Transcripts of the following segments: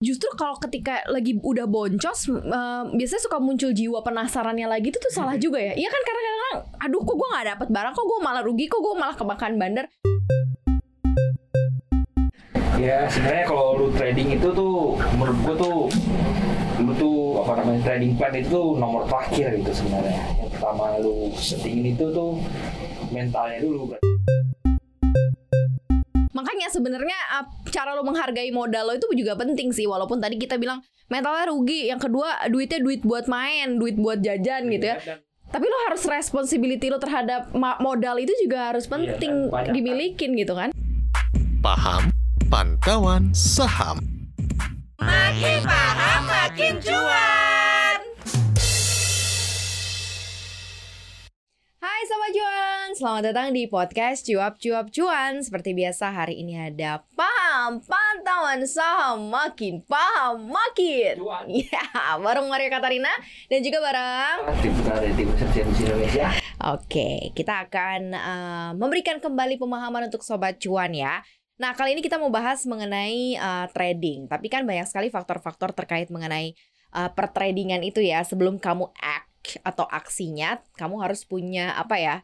justru kalau ketika lagi udah boncos uh, biasanya suka muncul jiwa penasarannya lagi itu tuh salah juga ya. Iya kan karena kadang aduh kok gue nggak dapet barang? Kok gue malah rugi? Kok gue malah kemakan bandar? Ya sebenarnya kalau lu trading itu tuh menurut gue tuh lu tuh apa namanya trading plan itu tuh nomor terakhir gitu sebenarnya. Yang pertama lu settingin itu tuh mentalnya dulu makanya sebenarnya uh, cara lo menghargai modal lo itu juga penting sih. Walaupun tadi kita bilang mentalnya rugi yang kedua duitnya duit buat main duit buat jajan gitu ya. Iya, tapi lo harus responsibility lo terhadap modal itu juga harus iya, penting iya, dimilikin gitu kan. Paham pantauan saham. Makin paham makin cuan. Hai Sobat Cuan, selamat datang di podcast Cuap Cuap Cuan. Seperti biasa hari ini ada Paham Pantauan Saham Makin Paham Makin. Cuan. Ya, bareng Maria Katarina dan juga bareng Oke, kita akan uh, memberikan kembali pemahaman untuk Sobat Cuan ya. Nah, kali ini kita mau bahas mengenai uh, trading. Tapi kan banyak sekali faktor-faktor terkait mengenai uh, pertradingan itu ya. Sebelum kamu act atau aksinya kamu harus punya apa ya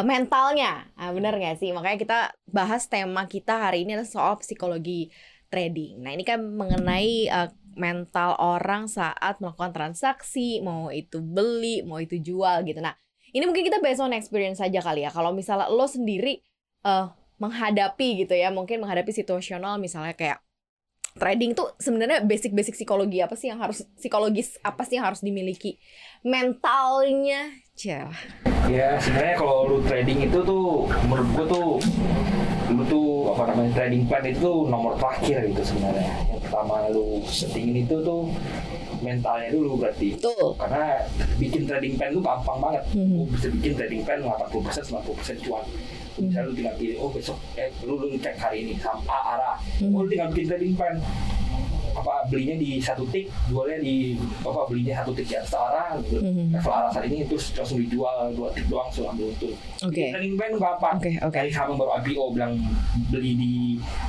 mentalnya. Nah, bener gak sih? Makanya kita bahas tema kita hari ini adalah soal psikologi trading. Nah ini kan mengenai uh, mental orang saat melakukan transaksi mau itu beli mau itu jual gitu. Nah ini mungkin kita based on experience saja kali ya. Kalau misalnya lo sendiri uh, menghadapi gitu ya mungkin menghadapi situasional misalnya kayak trading tuh sebenarnya basic-basic psikologi apa sih yang harus psikologis apa sih yang harus dimiliki? Mentalnya cah ya sebenarnya kalau lu trading itu tuh menurut gua tuh lu tuh apa namanya trading plan itu tuh nomor terakhir gitu sebenarnya. Yang pertama lu settingin itu tuh mentalnya dulu berarti. Tuh. karena bikin trading plan tuh gampang banget. Hmm. lu bisa bikin trading plan 80% 90% cuan misalnya lu tinggal pilih oh besok eh lu, lu cek hari ini sama arah hmm. oh lu tinggal bikin trading plan apa belinya di satu tik jualnya di apa belinya satu tik di atas arah gitu. mm-hmm. level arah saat ini terus langsung dijual dua tik doang langsung ambil untung oke okay. trading plan apa okay, okay. dari sama baru IPO bilang beli di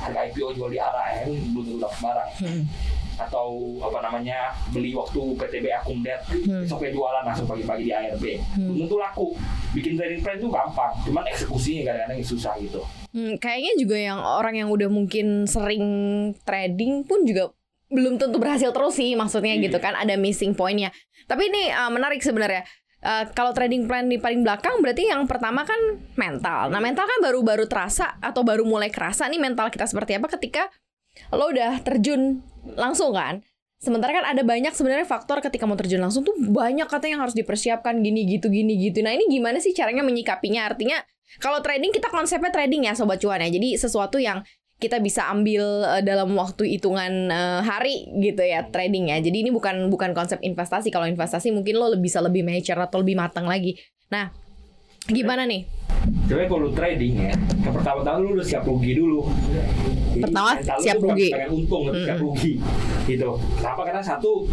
harga IPO jual di arah ya belum dapat barang hmm atau apa namanya beli waktu PTB akum debt hmm. besoknya jualan langsung pagi-pagi di ARB hmm. tentu laku bikin trading plan itu gampang cuman eksekusinya kadang-kadang susah gitu hmm, kayaknya juga yang orang yang udah mungkin sering trading pun juga belum tentu berhasil terus sih maksudnya gitu iya. kan ada missing pointnya tapi ini uh, menarik sebenarnya Uh, kalau trading plan di paling belakang berarti yang pertama kan mental. Nah mental kan baru-baru terasa atau baru mulai kerasa nih mental kita seperti apa ketika lo udah terjun langsung kan? Sementara kan ada banyak sebenarnya faktor ketika mau terjun langsung tuh banyak katanya yang harus dipersiapkan gini gitu gini gitu. Nah ini gimana sih caranya menyikapinya? Artinya kalau trading kita konsepnya trading ya sobat cuan ya. Jadi sesuatu yang kita bisa ambil uh, dalam waktu hitungan uh, hari gitu ya trading ya. Jadi ini bukan bukan konsep investasi. Kalau investasi mungkin lo bisa lebih mature atau lebih matang lagi. Nah gimana nih Coba kalau trading ya, yang pertama-tama lu udah siap rugi dulu. Pertama siap rugi. Pengen untung, mm -hmm. siap rugi. Gitu. Kenapa? Karena satu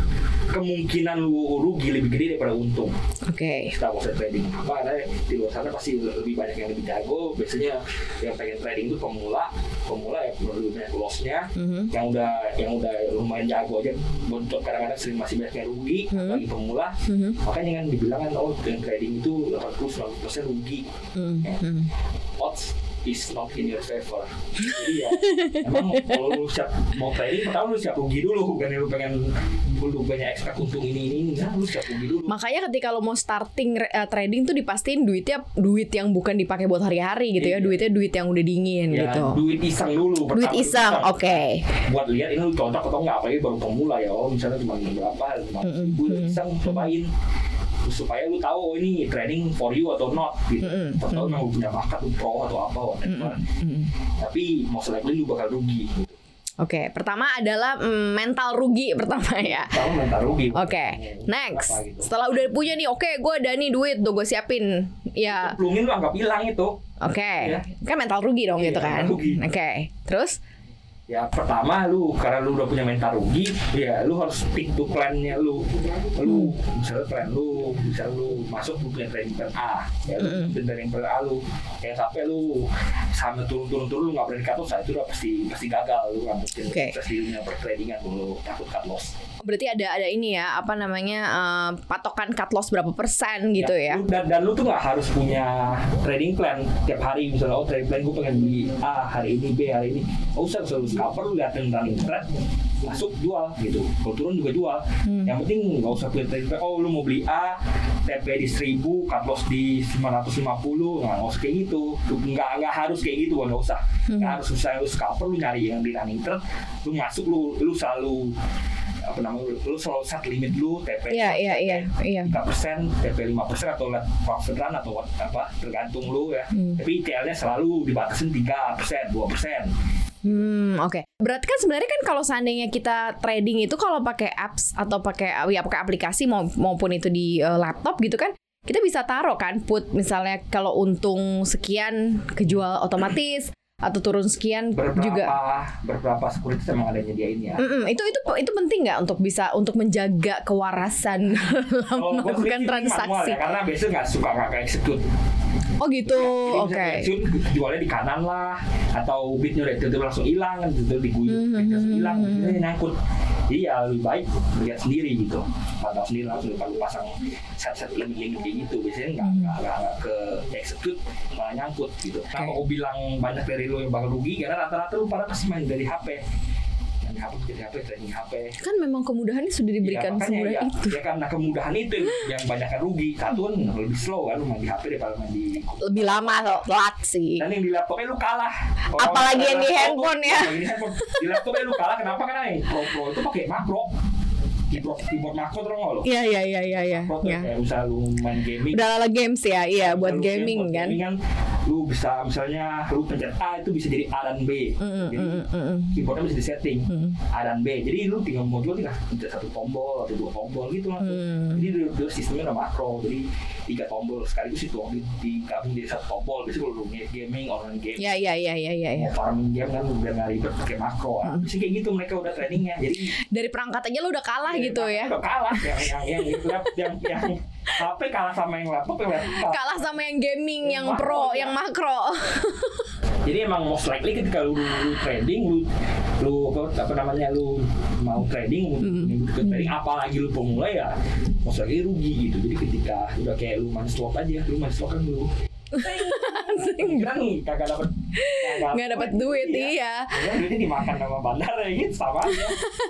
kemungkinan lu rugi lebih gede daripada untung. Oke. Okay. Setelah proses trading. Apa karena di luar sana pasti lebih banyak yang lebih jago. Biasanya yang pengen trading itu pemula, pemula ya perlu banyak lossnya. Mm -hmm. Yang udah yang udah lumayan jago aja, bontot kadang-kadang sering masih banyak yang rugi, mm -hmm. lagi pemula. Mm -hmm. Makanya kan dibilang kan oh dengan trading itu 80 90% rugi. Mm -hmm. Odds is not in your favor. Jadi ya, emang kalau lu siap mau trading, pertama lu siap rugi dulu, bukan lu pengen lu banyak ekstra untung ini ini, nah lu siap rugi dulu. Makanya ketika lo mau starting uh, trading tuh dipastiin duitnya duit yang bukan dipakai buat hari-hari gitu ya, iya. duitnya duit yang udah dingin ya, gitu. Duit iseng dulu. Duit iseng, oke. Okay. Buat lihat ini lu cocok atau enggak, apalagi baru pemula ya, oh misalnya cuma berapa, cuma mm iseng cobain supaya lu tahu oh ini trading for you atau not gitu. Mm -hmm. Atau memang punya bakat pro atau apa whatever. Mm -hmm. Tapi most likely lu bakal rugi gitu. Oke, okay, pertama adalah mm, mental rugi pertama ya. Pertama mental rugi. Oke, okay. next. Gitu. Setelah udah punya nih, oke, okay, gue ada nih duit, tuh gue siapin. Ya. Plungin lu anggap hilang itu. Oke, okay. ya. kan mental rugi dong iya, gitu kan. Oke, okay. terus? Ya pertama lu karena lu udah punya mental rugi, ya lu harus stick to plannya lu. Lu misalnya plan lu, bisa lu masuk lu punya trading plan A, ya lu Mm-mm. punya trading plan A lu. Kayak sampai lu sama turun-turun-turun lu nggak berani cut loss, nah, itu udah pasti pasti gagal lu nggak mungkin sukses di dunia pertradingan lu takut cut loss. Berarti ada ada ini ya, apa namanya eh, patokan cut loss berapa persen gitu ya? Lu- dan, dan lu tuh nggak harus punya trading plan tiap hari misalnya oh trading plan gue pengen beli A hari ini B hari ini nggak usah selalu scalper lu liatin running trend masuk jual gitu kalau turun juga jual Hmm. yang penting nggak usah plan oh lu mau beli A TP di 1000 cut loss di 950 nggak nggak usah kayak gitu nggak nggak harus kayak gitu nggak usah Hmm. nggak harus misalnya lu scalper lu nyari yang di running trend lu masuk lu lu selalu apa namanya lu, lu selalu set limit lu TP Iya iya iya iya. 3 persen, TP 5 persen atau lihat profit run atau apa tergantung lu ya. Hmm. Tapi TL-nya selalu dibatasin 3 persen, 2 persen. Hmm, oke. Berarti kan sebenarnya kan kalau seandainya kita trading itu kalau pakai apps atau pakai ya pakai aplikasi mau- maupun itu di eh, laptop gitu kan, kita bisa taruh kan put misalnya kalau untung sekian kejual otomatis atau turun sekian Beberapa juga. beberapa securities emang ada nyediain ya. Mm-mm, itu itu itu penting nggak untuk bisa untuk menjaga kewarasan dalam gue melakukan manual transaksi? ya, karena biasanya nggak suka nggak execute. Oh gitu, oke. execute, jualnya di kanan lah, atau bitnya udah tiba-tiba langsung hilang, gitu diguyur, Hmm, bitnya langsung hmm, hilang, hmm, bitnya nyangkut. Jadi ya lebih baik lihat sendiri gitu, pantau sendiri langsung kalau pasang set-set limit-limit kayak gitu. Biasanya nggak Hmm. nggak nggak nggak ke execute malah nyangkut gitu. Nah, Oke. kalau bilang banyak dari lu yang bakal rugi, karena rata-rata lu pada pasti main dari HP. HP, dari HP, HP. Kan memang kemudahan sudah diberikan Ya, makanya semudah ya, itu. ya karena kemudahan itu yang banyak yang rugi. Satu kan lebih slow kan lu main di HP daripada main di Lebih lama loh, telat sih. dan yang di laptopnya lu kalah. Apalagi yang di laptop handphone tuh- ya. di handphone. Di laptopnya lu kalah kenapa? Karena yang pro pro itu pakai makro. Keyboard keyboard makro nggak lu? Iya iya iya iya iya. Tuh Ya. kayak misalnya lu main gaming. Udah ala games ya, iya buat gaming kan. gaming lu bisa misalnya lu pencet A itu bisa jadi A dan B. Jadi mm, mm, mm. keyboardnya bisa di setting Mm. A dan B. Jadi lu tinggal jual tinggal satu tombol atau dua tombol gitu langsung. Hmm. Jadi sistemnya udah makro, jadi tiga tombol sekaligus itu di, digabung jadi satu tombol. Biasanya kalau gaming, online game, Ya ya ya ya ya ya. farming game kan biar nggak ribet pakai makro. Hmm. Biasanya kayak gitu mereka udah trainingnya. Jadi Dari perangkat aja lu udah kalah gitu ya. Udah kalah yang yang yang yang, yang, yang, yang HP kalah sama yang laptop yang laptop. Kalah sama yang gaming, yang Yang pro, ya. yang makro. Jadi emang most likely ketika lu, lu trading, lu lu apa, apa namanya lu mau trading, Mm. mm. ke trading apalagi lu pemula ya most likely rugi gitu. Jadi ketika udah kayak lu main slot aja, lu main slot kan lu kan kagak dapat Nggak dapat duit, iya. Ya, duitnya dimakan sama bandar ya gitu sama aja.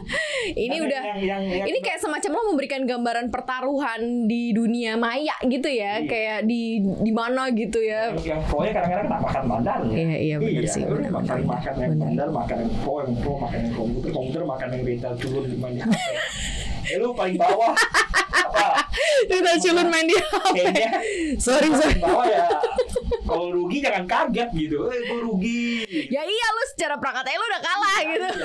Ini Karena udah yang, yang, yang, ini kayak semacam lo memberikan gambaran pertaruhan di dunia maya gitu ya, Iya. kayak di di mana gitu ya. yang, yang pro nya kadang-kadang tak makan bandarnya. Iya, iya, benar sih, udah benar, makan benar. makan yang Benar. bandar, makan yang pro, yang pro makan yang komputer, komputer makan yang retail culun di mana. Eh lu paling bawah apa? Kita culun main di HP. Sorry sorry. bawah ya. Kalau rugi jangan kaget gitu. Eh gue rugi. Ya iya lu secara perangkat aja lu udah kalah gitu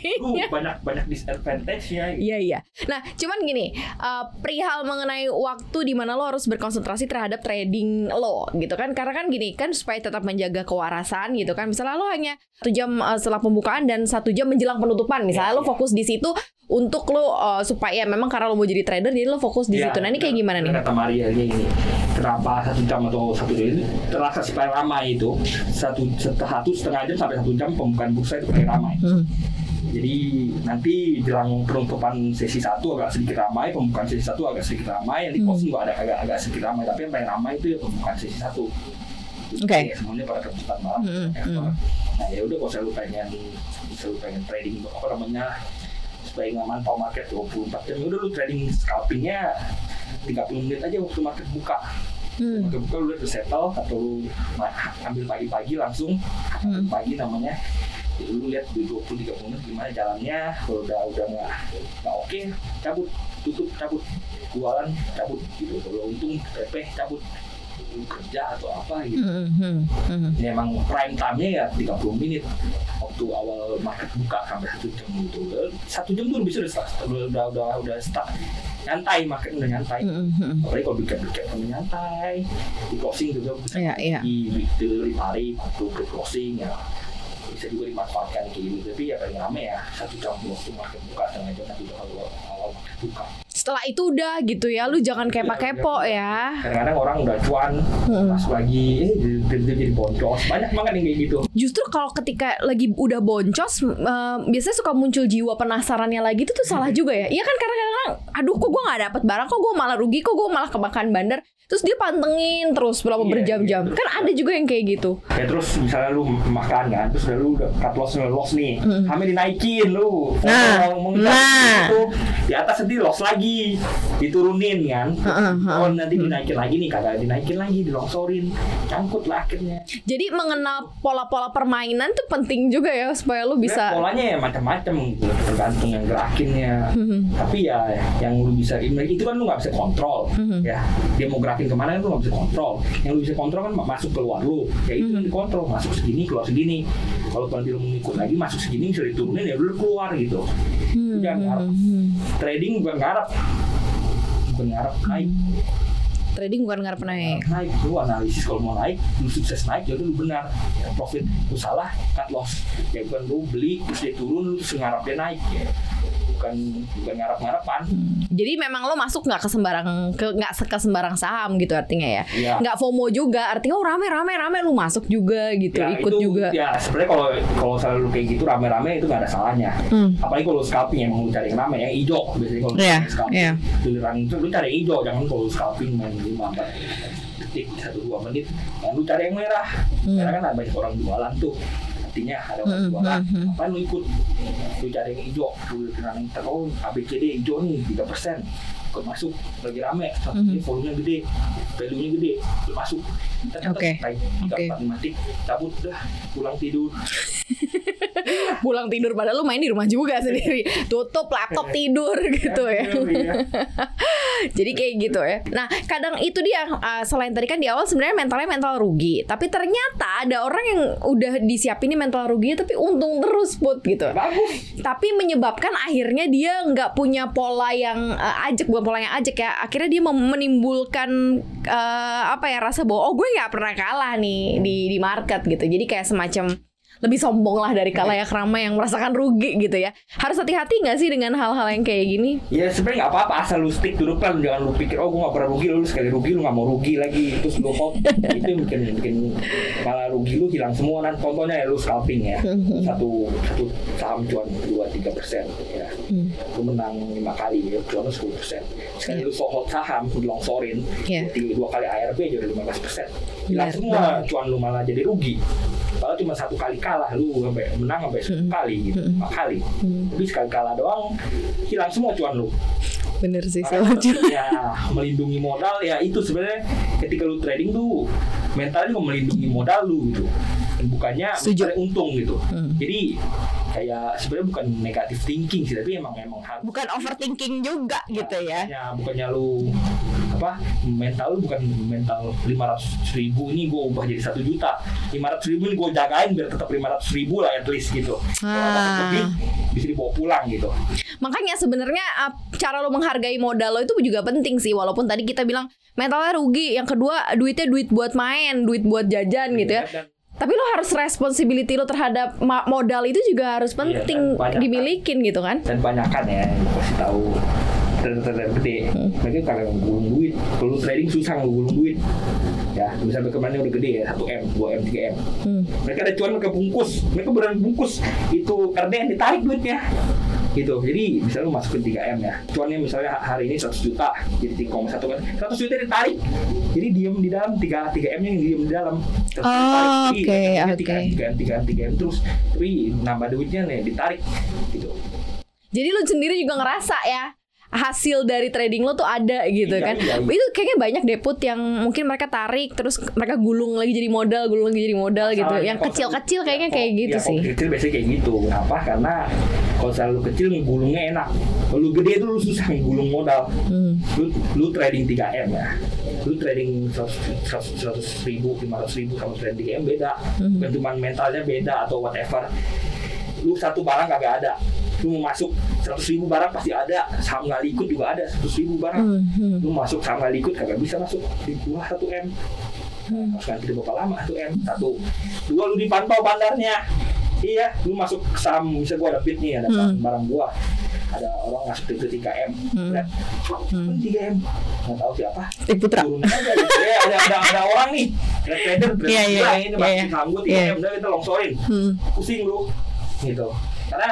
Ya, Lu banyak banyak disadvantage-nya. gitu. Iya iya. Nah, cuman gini, uh, perihal mengenai waktu di mana lo harus berkonsentrasi terhadap trading lo, gitu kan? Karena kan gini, kan supaya tetap menjaga kewarasan, gitu kan? Misalnya lo hanya satu jam uh, setelah pembukaan dan satu jam menjelang penutupan, misalnya Iya, lo iya. fokus di situ untuk lo uh, supaya memang karena lo mau jadi trader, jadi lo fokus di Ya, situ. Nah ini kayak gimana nih? Kata Maria ini, ini kenapa satu jam atau satu jam itu terasa supaya ramai itu satu satu setengah jam sampai satu jam pembukaan bursa itu paling ramai. Hmm. Jadi nanti jelang penutupan sesi satu agak sedikit ramai, pembukaan sesi satu agak sedikit ramai, nanti Hmm. closing ada agak agak sedikit ramai, tapi yang paling ramai itu ya pembukaan sesi satu. Oke. Ya, semuanya pada keputusan malam. Hmm, ekspor. hmm. Nah ya udah kalau saya lu pengen, saya lu pengen trading apa namanya supaya nggak mantau market 24 jam, udah lu trading scalpingnya 30 menit aja waktu market buka. Hmm. Market buka lu udah settle atau lu ambil pagi-pagi langsung. Hmm. pagi namanya. Jadi lu lihat di 20 30 menit gimana jalannya. Kalau udah udah nggak nggak oke cabut. Tutup cabut. Jualan cabut. Gitu. Kalau untung PP cabut kerja atau apa gitu. Hmm, hmm, ini emang prime time-nya ya 30 menit. Waktu awal market buka sampai satu jam gitu satu jam tuh bisa udah start, udah udah udah, udah start. Nyantai market udah nyantai. Hmm, hmm. apalagi kalau bikin bikin udah nyantai. Di closing juga bisa Iya, iya. di di tarik waktu ke closing ya. Bisa juga dimanfaatkan kayak gitu tapi ya paling rame ya satu jam waktu market buka setengah jam satu jam awal market buka Setelah itu udah gitu ya, lu jangan kepo-kepo ya. kadang-kadang orang udah cuan Hmm. pas lagi eh jadi jadi boncos banyak banget yang kayak gitu Justru kalau ketika lagi udah boncos, eh, biasanya suka muncul jiwa penasarannya lagi itu tuh salah juga ya. Iya kan karena kadang-kadang, aduh kok gue nggak dapet barang, kok gue malah rugi, kok gue malah kemakan bandar. Terus dia pantengin terus berapa Iya, berjam-jam. iya. Kan ada juga yang kayak gitu. ya terus misalnya lu makan kan terus lu udah cut loss loss nih Hmm. kami dinaikin lu Nah, Mau nah. itu di atas nanti loss lagi diturunin kan heeh. oh nanti dinaikin lagi nih kagak dinaikin lagi dilongsorin cangkut lah akhirnya Jadi mengenal pola-pola permainan tuh penting juga ya supaya lu bisa. polanya ya macam-macam tergantung yang gerakinnya Hmm. tapi ya yang lu bisa itu kan lu nggak bisa kontrol Mhm. ya dia ke mana kan lu nggak bisa kontrol yang lu bisa kontrol kan masuk keluar lu. Ya itu yang dikontrol masuk segini keluar segini. Kalau lu mau ngikut lagi masuk segini bisa diturunin ya lu keluar gitu. Hmm, jangan ngarep. hmm, hmm. trading bukan ngarep. Bukan ngarep naik. Trading bukan ngarep naik. naik. Lu analisis kalau mau naik lu sukses naik jadi lu benar. Ya, profit lu salah cut loss. Ya bukan lu beli terus dia turun lu terus ngarap dia naik. ya bukan bukan ngarap ngarapan Jadi memang lo masuk nggak ke sembarang ke nggak ke sembarang saham gitu artinya ya. ya Nggak FOMO juga artinya oh rame rame rame lu masuk juga gitu ya, ikut itu, juga. ya sebenarnya kalau kalau selalu kayak gitu rame-rame itu nggak ada salahnya Hmm. apalagi kalau scalping emang lu cari yang rame yang hijau biasanya kalau cari scalping iya. giliran itu lu cari yang hijau jangan kalau scalping main lima empat detik satu dua menit yang lu cari yang merah Hmm. karena kan ada banyak orang jualan tuh artinya ada orang Hmm, jualan hmm, hmm. apa lu ikut lu cari yang hijau lu kenal yang oh ABCD hijau nih tiga persen ikut masuk lagi rame satu Mhm. volumenya gede value nya gede lu masuk Kita Oke, naik tiga oke. empat lima tik cabut dah pulang tidur Pulang tidur padahal lu main di rumah juga sendiri. Tutup laptop tidur gitu ya. Iya. Jadi kayak gitu ya. Nah, kadang itu dia uh, selain tadi kan di awal sebenarnya mentalnya mental rugi, tapi ternyata ada orang yang udah disiapin nih mental rugi tapi untung terus put gitu. bagus Tapi menyebabkan akhirnya dia nggak punya pola yang uh, ajak bukan pola yang ajak ya. Akhirnya dia menimbulkan uh, apa ya rasa bahwa oh gue nggak pernah kalah nih di di market gitu. Jadi kayak semacam lebih sombong lah dari kalayak ramai yang merasakan rugi gitu ya. Harus hati-hati nggak sih dengan hal-hal yang kayak gini? ya sebenarnya nggak apa-apa asal lu stick the plan jangan lu pikir oh gue nggak pernah rugi lu sekali rugi lu nggak mau rugi lagi. Terus lu hold itu yang bikin bikin malah rugi lu hilang semua. Nanti contohnya ya lu scalping ya. Satu satu saham cuan dua tiga persen ya. Lu menang lima kali ya cuan lu sepuluh persen. Sekali lu hold saham lu longsorin tiga dua kali ARB jadi lima belas persen. Hilang semua cuan lu malah jadi rugi Padahal cuma satu kali kalah lu sampai menang sampai sepuluh kali gitu, lima kali. Tapi sekali kalah doang hilang semua cuan lu. Bener sih tetap ya melindungi modal ya itu sebenarnya ketika lu trading tuh mentalnya juga melindungi modal lu gitu bukannya Setuju. untung gitu Hmm. jadi kayak sebenarnya bukan negatif thinking sih tapi emang emang harus Bukan overthinking juga gitu ya. ya bukannya lu apa mental lu bukan mental 500 ribu ini gue ubah jadi satu juta 500 ribu ini gue jagain biar tetap 500 ribu lah at least gitu kalau Ah. lebih bisa dibawa pulang gitu Makanya sebenarnya cara lo menghargai modal lo itu juga penting sih walaupun tadi kita bilang mentalnya rugi, yang kedua duitnya duit buat main, duit buat jajan gitu ya. Dan- Tapi lo harus responsibility lo terhadap modal itu juga harus penting dan banyak kan. dimilikin gitu kan. dan banyakan ya kasih tahu. Trader-trader gede. Mereka kagak ngegulung duit kalau lu trading susah ngegulung duit. Ya misalnya kemarin udah gede ya 1 m 2 m 3 m. Hmm. mereka ada cuan mereka bungkus mereka beneran bungkus. Itu yang ditarik duitnya gitu. Jadi misalnya lu masukin 3 m ya. Cuannya misalnya hari ini 100 juta jadi 3,1 kan. 100 juta ditarik. Jadi diem di dalam 3 3 m nya yang diem di dalam. 100 Oh, ditarik. oke, Iya, oke. 3 m 3 m 3 m 3 m. Terus tapi nambah duitnya nih ditarik. Gitu. Jadi lo sendiri juga ngerasa ya hasil dari trading lo tuh ada gitu Iya, kan. iya, iya. Itu kayaknya banyak deput yang mungkin mereka tarik terus mereka gulung lagi jadi modal, gulung lagi jadi modal gitu. Masalahnya Yang kecil-kecil kayaknya ya, kayak gitu ya, sih. Kecil biasanya kayak gitu. Kenapa? Karena kalau selalu kecil ngegulungnya enak. Kalau lu gede itu lu susah ngegulung modal. Hmm. Lu, lu trading 3 m ya. Lu trading 100, 100, 100 ribu, 500 ribu sama trading 3 m beda. Hmm. Cuma mentalnya beda atau whatever. Lu satu barang kagak ada. Lu mau masuk 100 ribu barang pasti ada. Saham nggak ikut juga ada 100 ribu barang. Hmm, hmm. Lu masuk saham nggak ikut kagak bisa masuk di bawah 1 m. Hmm. Harus nanti berapa lama 1 m? Satu. Dua lu dipantau bandarnya. iya lu masuk saham bisa gua ada nih ada Hmm. barang gua ada orang ngasih itu 3 m Hmm. lihat Hmm. 3 m nggak tahu siapa Putra. turun aja gitu ya ada ada ada orang nih trader trader Iya, iya, gila, iya, ini masih iya. saham gua 3 Iya. m udah kita longsorin Hmm. pusing lu gitu karena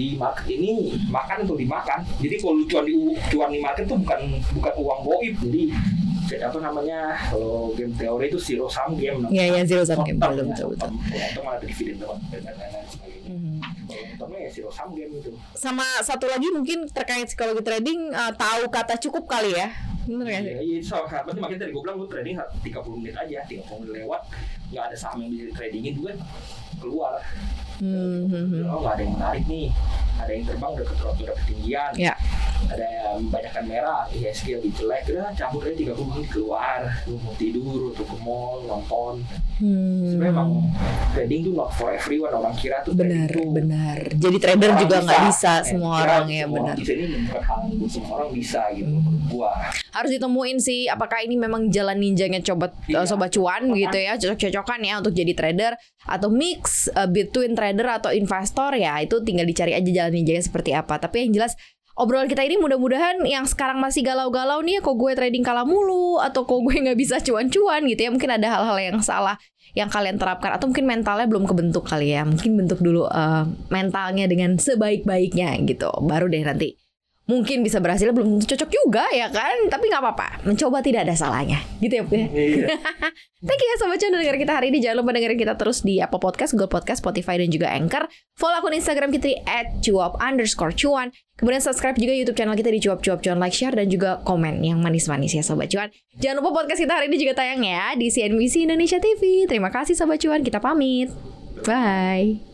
di market ini makan untuk dimakan jadi kalau cuan di cuan di market tuh bukan bukan uang goib jadi apa namanya kalau game teori itu zero sum game. Iya, iya, zero sum game. Betul, ya, betul, betul. itu malah ada dividen dan lain-lain sebagainya Mhm. ya zero sum game itu Sama satu lagi mungkin terkait psikologi trading uh, tahu kata cukup kali ya. Bener gak sih? Iya, iya, so, penting makanya tadi gue bilang lu trading 30 menit aja, 30 menit lewat, nggak ada saham yang bisa di tradingin juga keluar. Hmm, hmm, hmm. Oh, nggak ada yang menarik nih, ada yang terbang udah keterot udah ketinggian, Ya. Ada yang banyakkan merah, ISG lebih jelek, udah cabut aja 30 menit keluar, lu mau tidur, atau ke mall, nonton. Hmm. Sebenarnya emang trading tuh not for everyone, orang kira tuh benar tuh benar jadi trader orang juga nggak bisa Eh, semua kira orang ya semua benar bisa ini bukan hal yang semua orang bisa gitu Hmm. menurut gua. harus ditemuin sih apakah ini memang jalan ninjanya coba Iya. uh, sobat cuan gitu ya cocok-cocokan ya untuk jadi trader atau mix uh, between trader atau investor ya itu tinggal dicari aja jalan ninjanya seperti apa tapi yang jelas obrolan kita ini mudah-mudahan yang sekarang masih galau-galau nih kok gue trading kalah mulu atau kok gue nggak bisa cuan-cuan gitu ya. Mungkin ada hal-hal yang salah yang kalian terapkan atau mungkin mentalnya belum kebentuk kali ya. Mungkin bentuk dulu uh, mentalnya dengan sebaik-baiknya gitu. Baru deh nanti mungkin bisa berhasil belum tentu cocok juga ya kan? Tapi nggak apa-apa. Mencoba tidak ada salahnya. Gitu ya Bu ya? Iya. Thank you ya Sobat Cuan dengerin kita hari ini. Jangan lupa dengerin kita terus di Apple Podcast, Google Podcast, Spotify, dan juga Anchor. Follow akun Instagram kita di @cuap underscore cuan. Kemudian subscribe juga YouTube channel kita di Cuap Cuap Cuan. Like, share, dan juga komen yang manis-manis ya Sobat Cuan. Jangan lupa podcast kita hari ini juga tayang ya Di CNBC Indonesia TV Terima kasih Sobat Cuan, kita pamit. Bye